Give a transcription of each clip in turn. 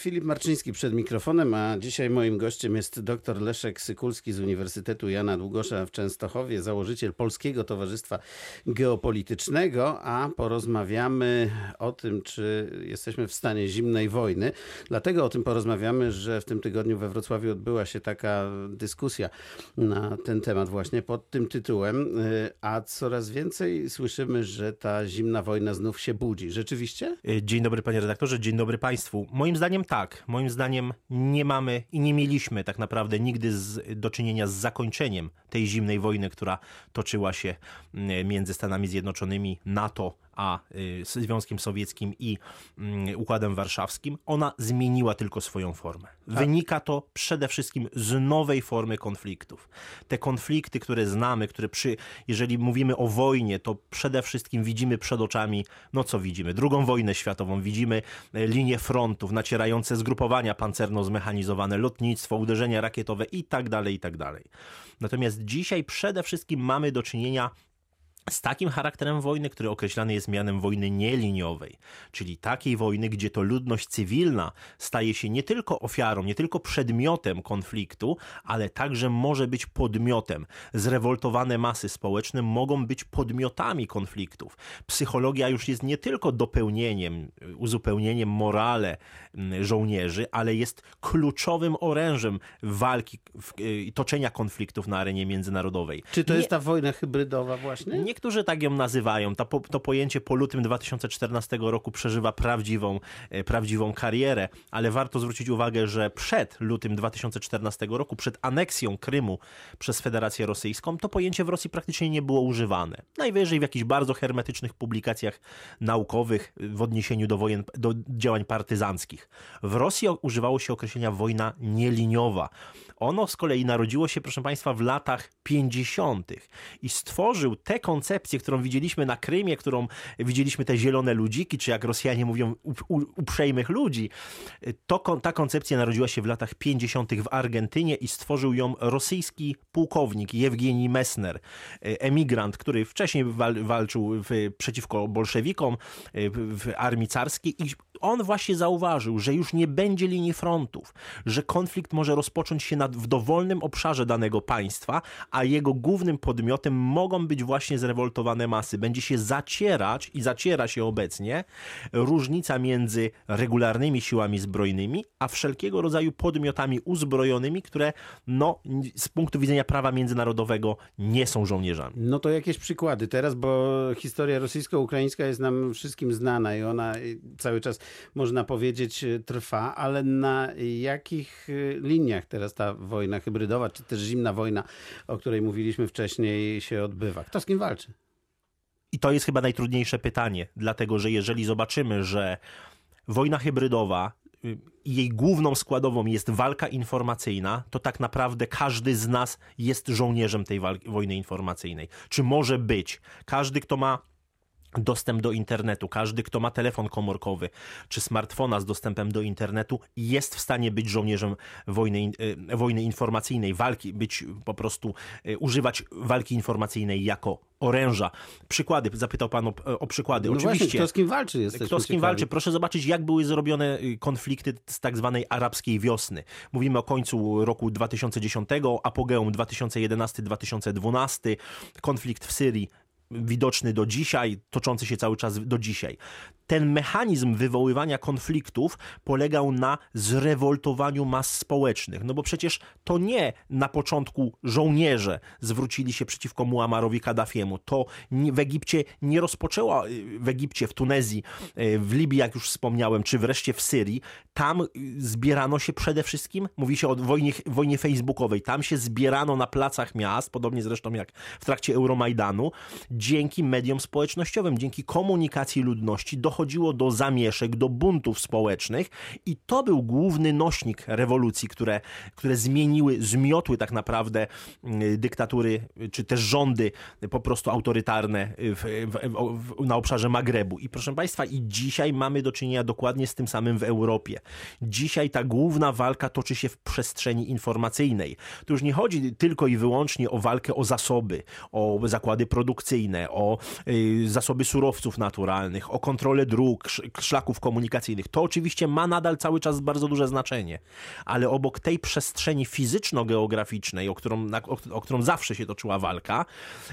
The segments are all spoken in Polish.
Filip Marczyński przed mikrofonem, a dzisiaj moim gościem jest dr Leszek Sykulski z Uniwersytetu Jana Długosza w Częstochowie, założyciel Polskiego Towarzystwa Geopolitycznego, a porozmawiamy o tym, czy jesteśmy w stanie zimnej wojny. Dlatego o tym porozmawiamy, że w tym tygodniu we Wrocławiu odbyła się taka dyskusja na ten temat właśnie pod tym tytułem, a coraz więcej słyszymy, że ta zimna wojna znów się budzi. Rzeczywiście? Dzień dobry panie redaktorze, dzień dobry państwu. Moim zdaniem tak. Moim zdaniem nie mamy i nie mieliśmy tak naprawdę nigdy z, do czynienia z zakończeniem tej zimnej wojny, która toczyła się mm, między Stanami Zjednoczonymi, NATO a y, Związkiem Sowieckim i mm, Układem Warszawskim, ona zmieniła tylko swoją formę. Tak. Wynika to przede wszystkim z nowej formy konfliktów. Te konflikty, które znamy, które przy, jeżeli mówimy o wojnie, to przede wszystkim widzimy przed oczami, no co widzimy? Drugą wojnę światową, widzimy e, linie frontów, nacierające zgrupowania pancerno-zmechanizowane, lotnictwo, uderzenia rakietowe i tak dalej, i tak dalej. Natomiast dzisiaj przede wszystkim mamy do czynienia z takim charakterem wojny, który określany jest mianem wojny nieliniowej, czyli takiej wojny, gdzie to ludność cywilna staje się nie tylko ofiarą, nie tylko przedmiotem konfliktu, ale także może być podmiotem. Zrewoltowane masy społeczne mogą być podmiotami konfliktów. Psychologia już jest nie tylko dopełnieniem, uzupełnieniem morale mm, żołnierzy, ale jest kluczowym orężem walki i toczenia konfliktów na arenie międzynarodowej. Czy to nie... jest ta wojna hybrydowa właśnie? Nie Niektórzy tak ją nazywają. To, to pojęcie po lutym 2014 roku przeżywa prawdziwą, e, prawdziwą karierę, ale warto zwrócić uwagę, że przed lutym 2014 roku, przed aneksją Krymu przez Federację Rosyjską, to pojęcie w Rosji praktycznie nie było używane. Najwyżej w jakichś bardzo hermetycznych publikacjach naukowych w odniesieniu do, wojen, do działań partyzanckich. W Rosji używało się określenia wojna nieliniowa. Ono z kolei narodziło się, proszę Państwa, w latach 50. i stworzył tę koncepcję, którą widzieliśmy na Krymie, którą widzieliśmy te zielone ludziki, czy jak Rosjanie mówią, uprzejmych ludzi. To, ta koncepcja narodziła się w latach 50. w Argentynie i stworzył ją rosyjski pułkownik Jewgeni Messner, emigrant, który wcześniej walczył w, przeciwko bolszewikom w armii carskiej i on właśnie zauważył, że już nie będzie linii frontów, że konflikt może rozpocząć się na, w dowolnym obszarze danego państwa, a jego głównym podmiotem mogą być właśnie zrewoltowane masy. Będzie się zacierać i zaciera się obecnie różnica między regularnymi siłami zbrojnymi, a wszelkiego rodzaju podmiotami uzbrojonymi, które no, z punktu widzenia prawa międzynarodowego nie są żołnierzami. No to jakieś przykłady teraz, bo historia rosyjsko-ukraińska jest nam wszystkim znana i ona cały czas można powiedzieć, trwa, ale na jakich liniach teraz ta wojna hybrydowa, czy też zimna wojna, o której mówiliśmy wcześniej, się odbywa? Kto z kim walczy? I to jest chyba najtrudniejsze pytanie, dlatego że jeżeli zobaczymy, że wojna hybrydowa y, jej główną składową jest walka informacyjna, to tak naprawdę każdy z nas jest żołnierzem tej wojny informacyjnej. Czy może być? Każdy, kto ma dostęp do internetu. Każdy, kto ma telefon komórkowy czy smartfona z dostępem do internetu, jest w stanie być żołnierzem wojny, e, wojny informacyjnej, walki, być po prostu, e, używać walki informacyjnej jako oręża. Przykłady, zapytał pan o, o przykłady. No Oczywiście. Właśnie, kto z kim walczy? Kto z kim ciekawi. walczy? Proszę zobaczyć, jak były zrobione y, konflikty z tak zwanej arabskiej wiosny. Mówimy o końcu roku 2010, apogeum 2011-2012, konflikt w Syrii widoczny do dzisiaj, toczący się cały czas do dzisiaj. Ten mechanizm wywoływania konfliktów polegał na zrewoltowaniu mas społecznych. No bo przecież to nie na początku żołnierze zwrócili się przeciwko Muammarowi Kaddafiemu. To w Egipcie nie rozpoczęła, w Egipcie, w Tunezji, e, w Libii, jak już wspomniałem, czy wreszcie w Syrii. Tam zbierano się przede wszystkim, mówi się o wojnie, wojnie facebookowej, tam się zbierano na placach miast, podobnie zresztą jak w trakcie Euromajdanu dzięki mediom społecznościowym, dzięki komunikacji ludności dochodziło do zamieszek, do buntów społecznych i to był główny nośnik rewolucji, które, które zmieniły, zmiotły tak naprawdę mm, dyktatury, czy też rządy po prostu autorytarne w, w, w, na obszarze Magrebu. I proszę Państwa, i dzisiaj mamy do czynienia dokładnie z tym samym w Europie. Dzisiaj ta główna walka toczy się w przestrzeni informacyjnej. Tu już nie chodzi tylko i wyłącznie o walkę o zasoby, o zakłady produkcyjne, o y, zasoby surowców naturalnych, o kontrolę dróg, szlaków komunikacyjnych. To oczywiście ma nadal cały czas bardzo duże znaczenie, ale obok tej przestrzeni fizyczno-geograficznej, o którą, o, o którą zawsze się toczyła walka,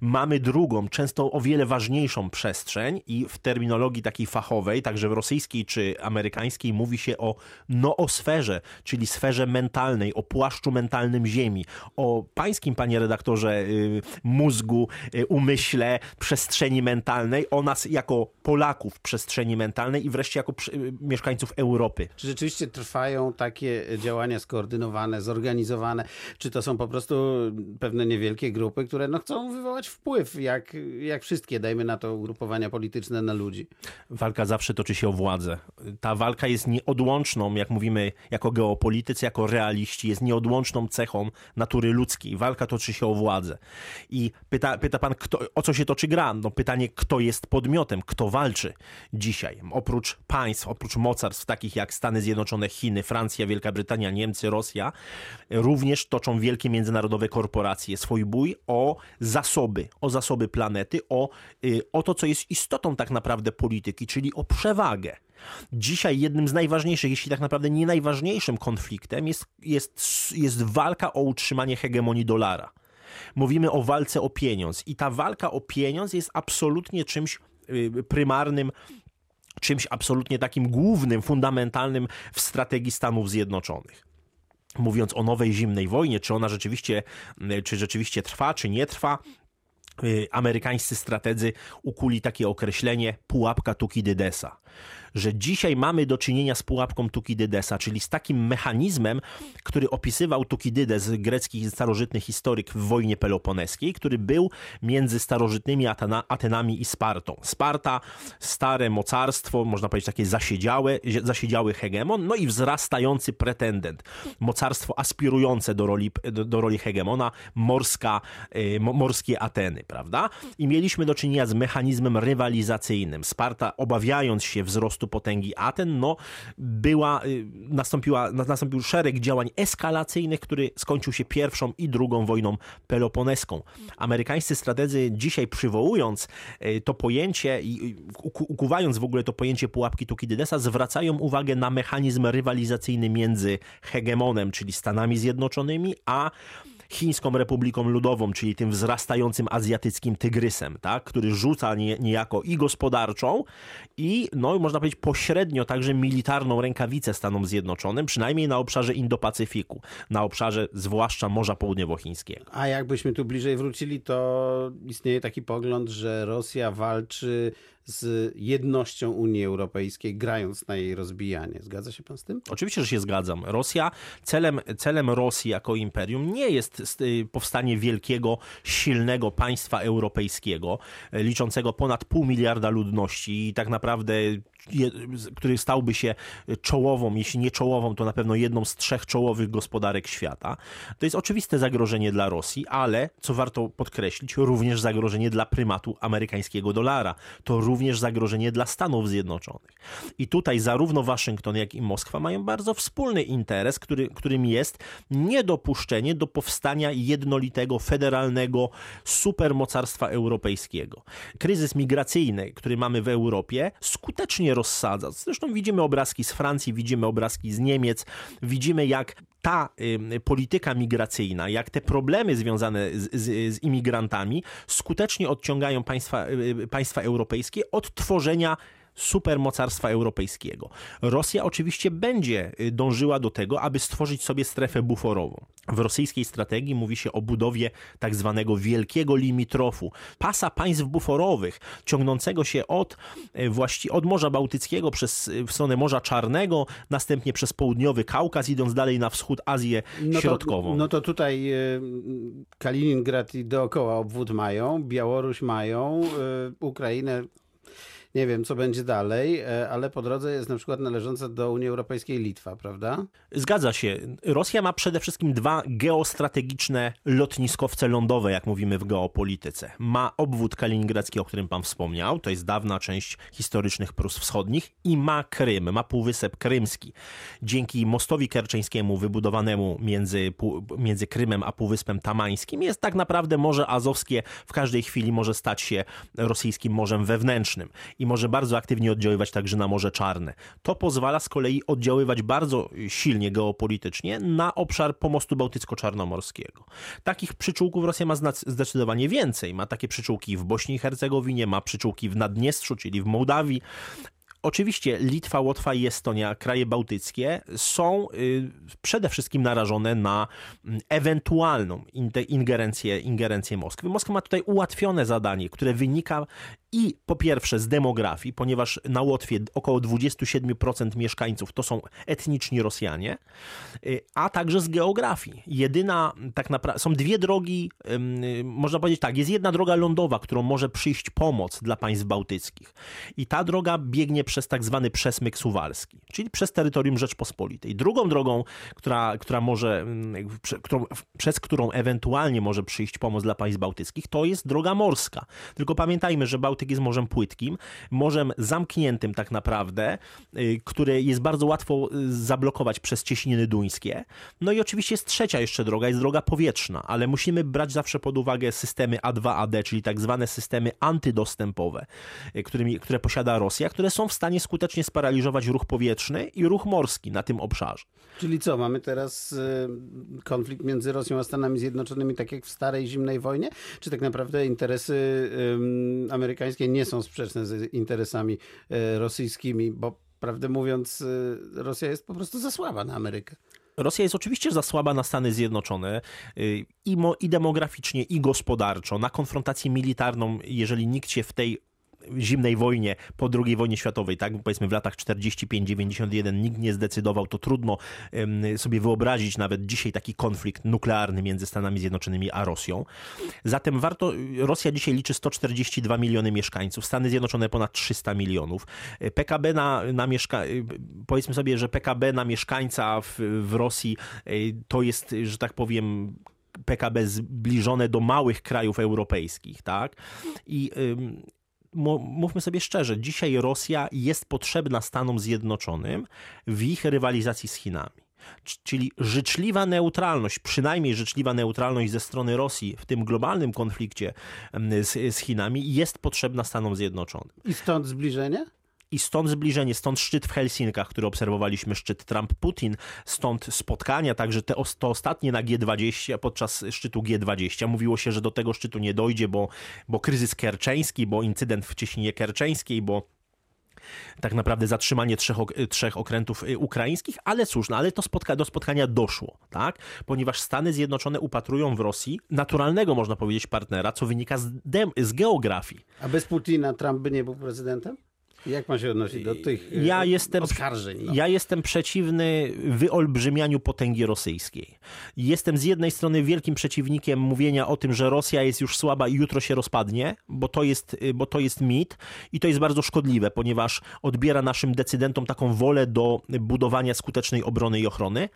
mamy drugą, często o wiele ważniejszą przestrzeń i w terminologii takiej fachowej, także w rosyjskiej czy amerykańskiej mówi się o noosferze, czyli sferze mentalnej, o płaszczu mentalnym Ziemi, o pańskim, panie redaktorze, y, mózgu, y, umyśle, przestrzeni mentalnej, o nas jako Polaków przestrzeni mentalnej i wreszcie jako mieszkańców Europy. Czy rzeczywiście trwają takie działania skoordynowane, zorganizowane? Czy to są po prostu pewne niewielkie grupy, które no, chcą wywołać wpływ, jak, jak wszystkie, dajmy na to, ugrupowania polityczne na ludzi? Walka zawsze toczy się o władzę. Ta walka jest nieodłączną, jak mówimy jako geopolitycy, jako realiści, jest nieodłączną cechą natury ludzkiej. Walka toczy się o władzę. I pyta, pyta pan, kto, o co się toczy gra? No pytanie, kto jest podmiotem, kto walczy dzisiaj. Oprócz państw, oprócz mocarstw takich jak Stany Zjednoczone, Chiny, Francja, Wielka Brytania, Niemcy, Rosja, również toczą wielkie międzynarodowe korporacje swój bój o zasoby, o zasoby planety, o, y, o to, co jest istotą tak naprawdę polityki, czyli o przewagę. Dzisiaj jednym z najważniejszych, jeśli tak naprawdę nie najważniejszym konfliktem jest, jest, jest walka o utrzymanie hegemonii dolara. Mówimy o walce o pieniądz i ta walka o pieniądz jest absolutnie czymś y, prymarnym czymś absolutnie takim głównym, fundamentalnym w strategii Stanów Zjednoczonych mówiąc o nowej zimnej wojnie, czy ona rzeczywiście, y, czy rzeczywiście trwa, czy nie trwa, y, amerykańscy strategzy ukuli takie określenie pułapka Tukidydesa że dzisiaj mamy do czynienia z pułapką Tukidydesa, czyli z takim mechanizmem, który opisywał Tukidydes, grecki starożytny historyk w wojnie peloponeskiej, który był między starożytnymi Atena, Atenami i Spartą. Sparta, stare mocarstwo, można powiedzieć takie zasiedziałe, zasiedziały hegemon, no i wzrastający pretendent. Mocarstwo aspirujące do roli, do, do roli hegemona, morska, y, morskie Ateny, prawda? I mieliśmy do czynienia z mechanizmem rywalizacyjnym. Sparta, obawiając się wzrostu wzrostu potęgi Aten, no była, y, nastąpiła, nastąpił szereg działań eskalacyjnych, który skończył się pierwszą i drugą wojną peloponeską. Amerykańscy strategzy dzisiaj przywołując y, to pojęcie i ukuwając w ogóle to pojęcie pułapki Tukidydesa, zwracają uwagę na mechanizm rywalizacyjny między hegemonem, czyli Stanami Zjednoczonymi, a Chińską Republiką Ludową, czyli tym wzrastającym azjatyckim tygrysem, tak, który rzuca nie, niejako i gospodarczą, i no, można powiedzieć pośrednio także militarną rękawicę Stanom Zjednoczonym, przynajmniej na obszarze Indo-Pacyfiku, na obszarze zwłaszcza Morza Południowochińskiego. A jakbyśmy tu bliżej wrócili, to istnieje taki pogląd, że Rosja walczy z jednością Unii Europejskiej, grając na jej rozbijanie. Zgadza się pan z tym? Oczywiście, że się zgadzam. Rosja, celem, celem Rosji jako imperium nie jest y, powstanie wielkiego, silnego państwa europejskiego, liczącego ponad pół miliarda ludności i tak naprawdę który stałby się czołową, jeśli nie czołową, to na pewno jedną z trzech czołowych gospodarek świata. To jest oczywiste zagrożenie dla Rosji, ale, co warto podkreślić, również zagrożenie dla prymatu amerykańskiego dolara. To również zagrożenie dla Stanów Zjednoczonych. I tutaj zarówno Waszyngton, jak i Moskwa mają bardzo wspólny interes, który, którym jest niedopuszczenie do powstania jednolitego, federalnego supermocarstwa europejskiego. Kryzys migracyjny, który mamy w Europie, skutecznie rozsadza. Zresztą widzimy obrazki z Francji, widzimy obrazki z Niemiec, widzimy jak ta y, polityka migracyjna, jak te problemy związane z, z, z imigrantami skutecznie odciągają państwa, y, państwa europejskie od tworzenia supermocarstwa europejskiego. Rosja oczywiście będzie y, dążyła do tego, aby stworzyć sobie strefę buforową. W rosyjskiej strategii mówi się o budowie tak zwanego wielkiego limitrofu, pasa państw buforowych, ciągnącego się od, y, właści, od Morza Bałtyckiego przez y, w stronę Morza Czarnego, następnie przez południowy Kaukaz, idąc dalej na wschód Azję no Środkową. To, no to tutaj Kaliningrad i dookoła obwód mają, Białoruś mają, Ukrainę nie wiem, co będzie dalej, e, ale po drodze jest na przykład należąca do Unii Europejskiej Litwa, prawda? Zgadza się. Rosja ma przede wszystkim dwa geostrategiczne lotniskowce lądowe, jak mówimy w geopolityce. Ma obwód kaliningradzki, o którym pan wspomniał, to jest dawna część historycznych Prus Wschodnich i ma Krym, ma Półwysep Krymski. Dzięki mostowi kerczeńskiemu wybudowanemu między, między Krymem a Półwyspem Tamańskim jest tak naprawdę Morze Azowskie w każdej chwili może stać się rosyjskim morzem wewnętrznym i może bardzo aktywnie oddziaływać także na Morze Czarne. To pozwala z kolei oddziaływać bardzo silnie geopolitycznie na obszar pomostu bałtycko-czarnomorskiego. Takich przyczółków Rosja ma zdecydowanie więcej. Ma takie przyczółki w Bośni i Hercegowinie, ma przyczółki w Naddniestrzu, czyli w Mołdawii, Oczywiście Litwa, Łotwa i Estonia, kraje bałtyckie, są y, przede wszystkim narażone na mm, ewentualną ingerencję, ingerencję Moskwy. Moskwa ma tutaj ułatwione zadanie, które wynika i po pierwsze z demografii, ponieważ na Łotwie około 27% mieszkańców to są etniczni Rosjanie, y, a także z geografii. Jedyna, tak naprawdę, są dwie drogi, można powiedzieć tak, jest jedna droga lądowa, którą może przyjść pomoc dla państw bałtyckich. I ta droga biegnie przez tak zwany przesmyk suwalski, czyli przez terytorium Rzeczpospolitej. Drugą drogą, która, która może, którą, przez którą ewentualnie może przyjść pomoc dla państw bałtyckich, to jest droga morska. Tylko pamiętajmy, że Bałtyk Bałtyk jest morzem płytkim, morzem zamkniętym tak naprawdę, y, które jest bardzo łatwo y, zablokować przez cieśniny duńskie. No i oczywiście jest trzecia jeszcze droga, jest droga powietrzna, ale musimy brać zawsze pod uwagę systemy A2AD, czyli tak zwane systemy antydostępowe, y, którymi, które posiada Rosja, które są w stanie skutecznie sparaliżować ruch powietrzny i ruch morski na tym obszarze. Czyli co, mamy teraz konflikt między Rosją a Stanami Zjednoczonymi, tak jak w starej zimnej wojnie? Czy tak naprawdę interesy amerykańskie amerykańskie nie są sprzeczne z interesami e, rosyjskimi, bo prawdę mówiąc, e, Rosja jest po prostu za słaba na Amerykę. Rosja jest oczywiście za słaba na Stany Zjednoczone e, i, i demograficznie, i gospodarczo. Na konfrontację militarną, jeżeli nikt się w tej zimnej wojnie po II wojnie światowej, tak powiedzmy w latach 45-91 nikt nie zdecydował, to trudno sobie wyobrazić nawet dzisiaj taki konflikt nuklearny między Stanami Zjednoczonymi a Rosją. Zatem warto, Rosja dzisiaj liczy 142 miliony mieszkańców, Stany Zjednoczone ponad 300 milionów. PKB na, na mieszka... powiedzmy sobie, że PKB na mieszkańca w, w Rosji e, to jest, że tak powiem, PKB zbliżone do małych krajów europejskich, tak? I mówmy sobie szczerze, dzisiaj Rosja jest potrzebna Stanom Zjednoczonym w ich rywalizacji z Chinami. Czyli życzliwa neutralność, przynajmniej życzliwa neutralność ze strony Rosji w tym globalnym konflikcie z, z Chinami jest potrzebna Stanom Zjednoczonym. I stąd zbliżenie? I stąd zbliżenie, stąd szczyt w Helsinkach, który obserwowaliśmy, szczyt Trump-Putin, stąd spotkania, także te, to ostatnie na G20, podczas szczytu G20. Mówiło się, że do tego szczytu nie dojdzie, bo, bo kryzys kerczeński, bo incydent w cieśninie kerczeńskiej, bo tak naprawdę zatrzymanie trzech, trzech okrętów y, ukraińskich, ale cóż, no, ale to spotka do spotkania doszło, tak? Ponieważ Stany Zjednoczone upatrują w Rosji naturalnego, można powiedzieć, partnera, co wynika z, z geografii. A bez Putina Trump by nie był prezydentem? Jak ma się odnosić do tych e, ja jestem, oskarżeń? No? Ja jestem przeciwny wyolbrzymianiu potęgi rosyjskiej. Jestem z jednej strony wielkim przeciwnikiem mówienia o tym, że Rosja jest już słaba i jutro się rozpadnie, bo to jest, y, bo to jest mit i to jest bardzo szkodliwe, ponieważ odbiera naszym decydentom taką wolę do budowania skutecznej obrony i ochrony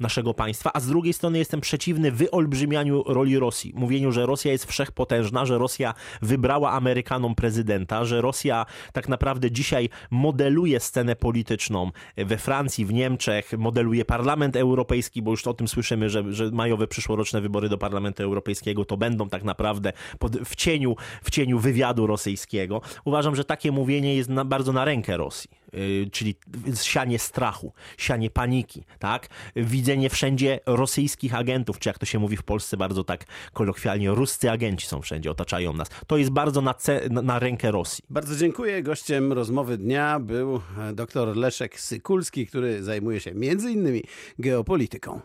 naszego państwa, a z drugiej strony jestem przeciwny wyolbrzymianiu roli Rosji. Mówieniu, że Rosja jest wszechpotężna, że Rosja wybrała Amerykanom prezydenta, że Rosja tak naprawdę dzisiaj modeluje scenę polityczną we Francji, w Niemczech, modeluje Parlament Europejski, bo już o tym słyszymy, że, że majowe przyszłoroczne wybory do Parlamentu Europejskiego to będą tak naprawdę pod, w, cieniu, w cieniu wywiadu rosyjskiego. Uważam, że takie mówienie jest na, bardzo na rękę Rosji. Y, czyli sianie strachu, sianie paniki, tak? Widzenie wszędzie rosyjskich agentów, czy jak to się mówi w Polsce bardzo tak kolokwialnie, ruscy agenci są wszędzie, otaczają nas. To jest bardzo na, na, rękę Rosji. Bardzo dziękuję. Gościem rozmowy dnia był dr Leszek Sykulski, który zajmuje się między innymi geopolityką.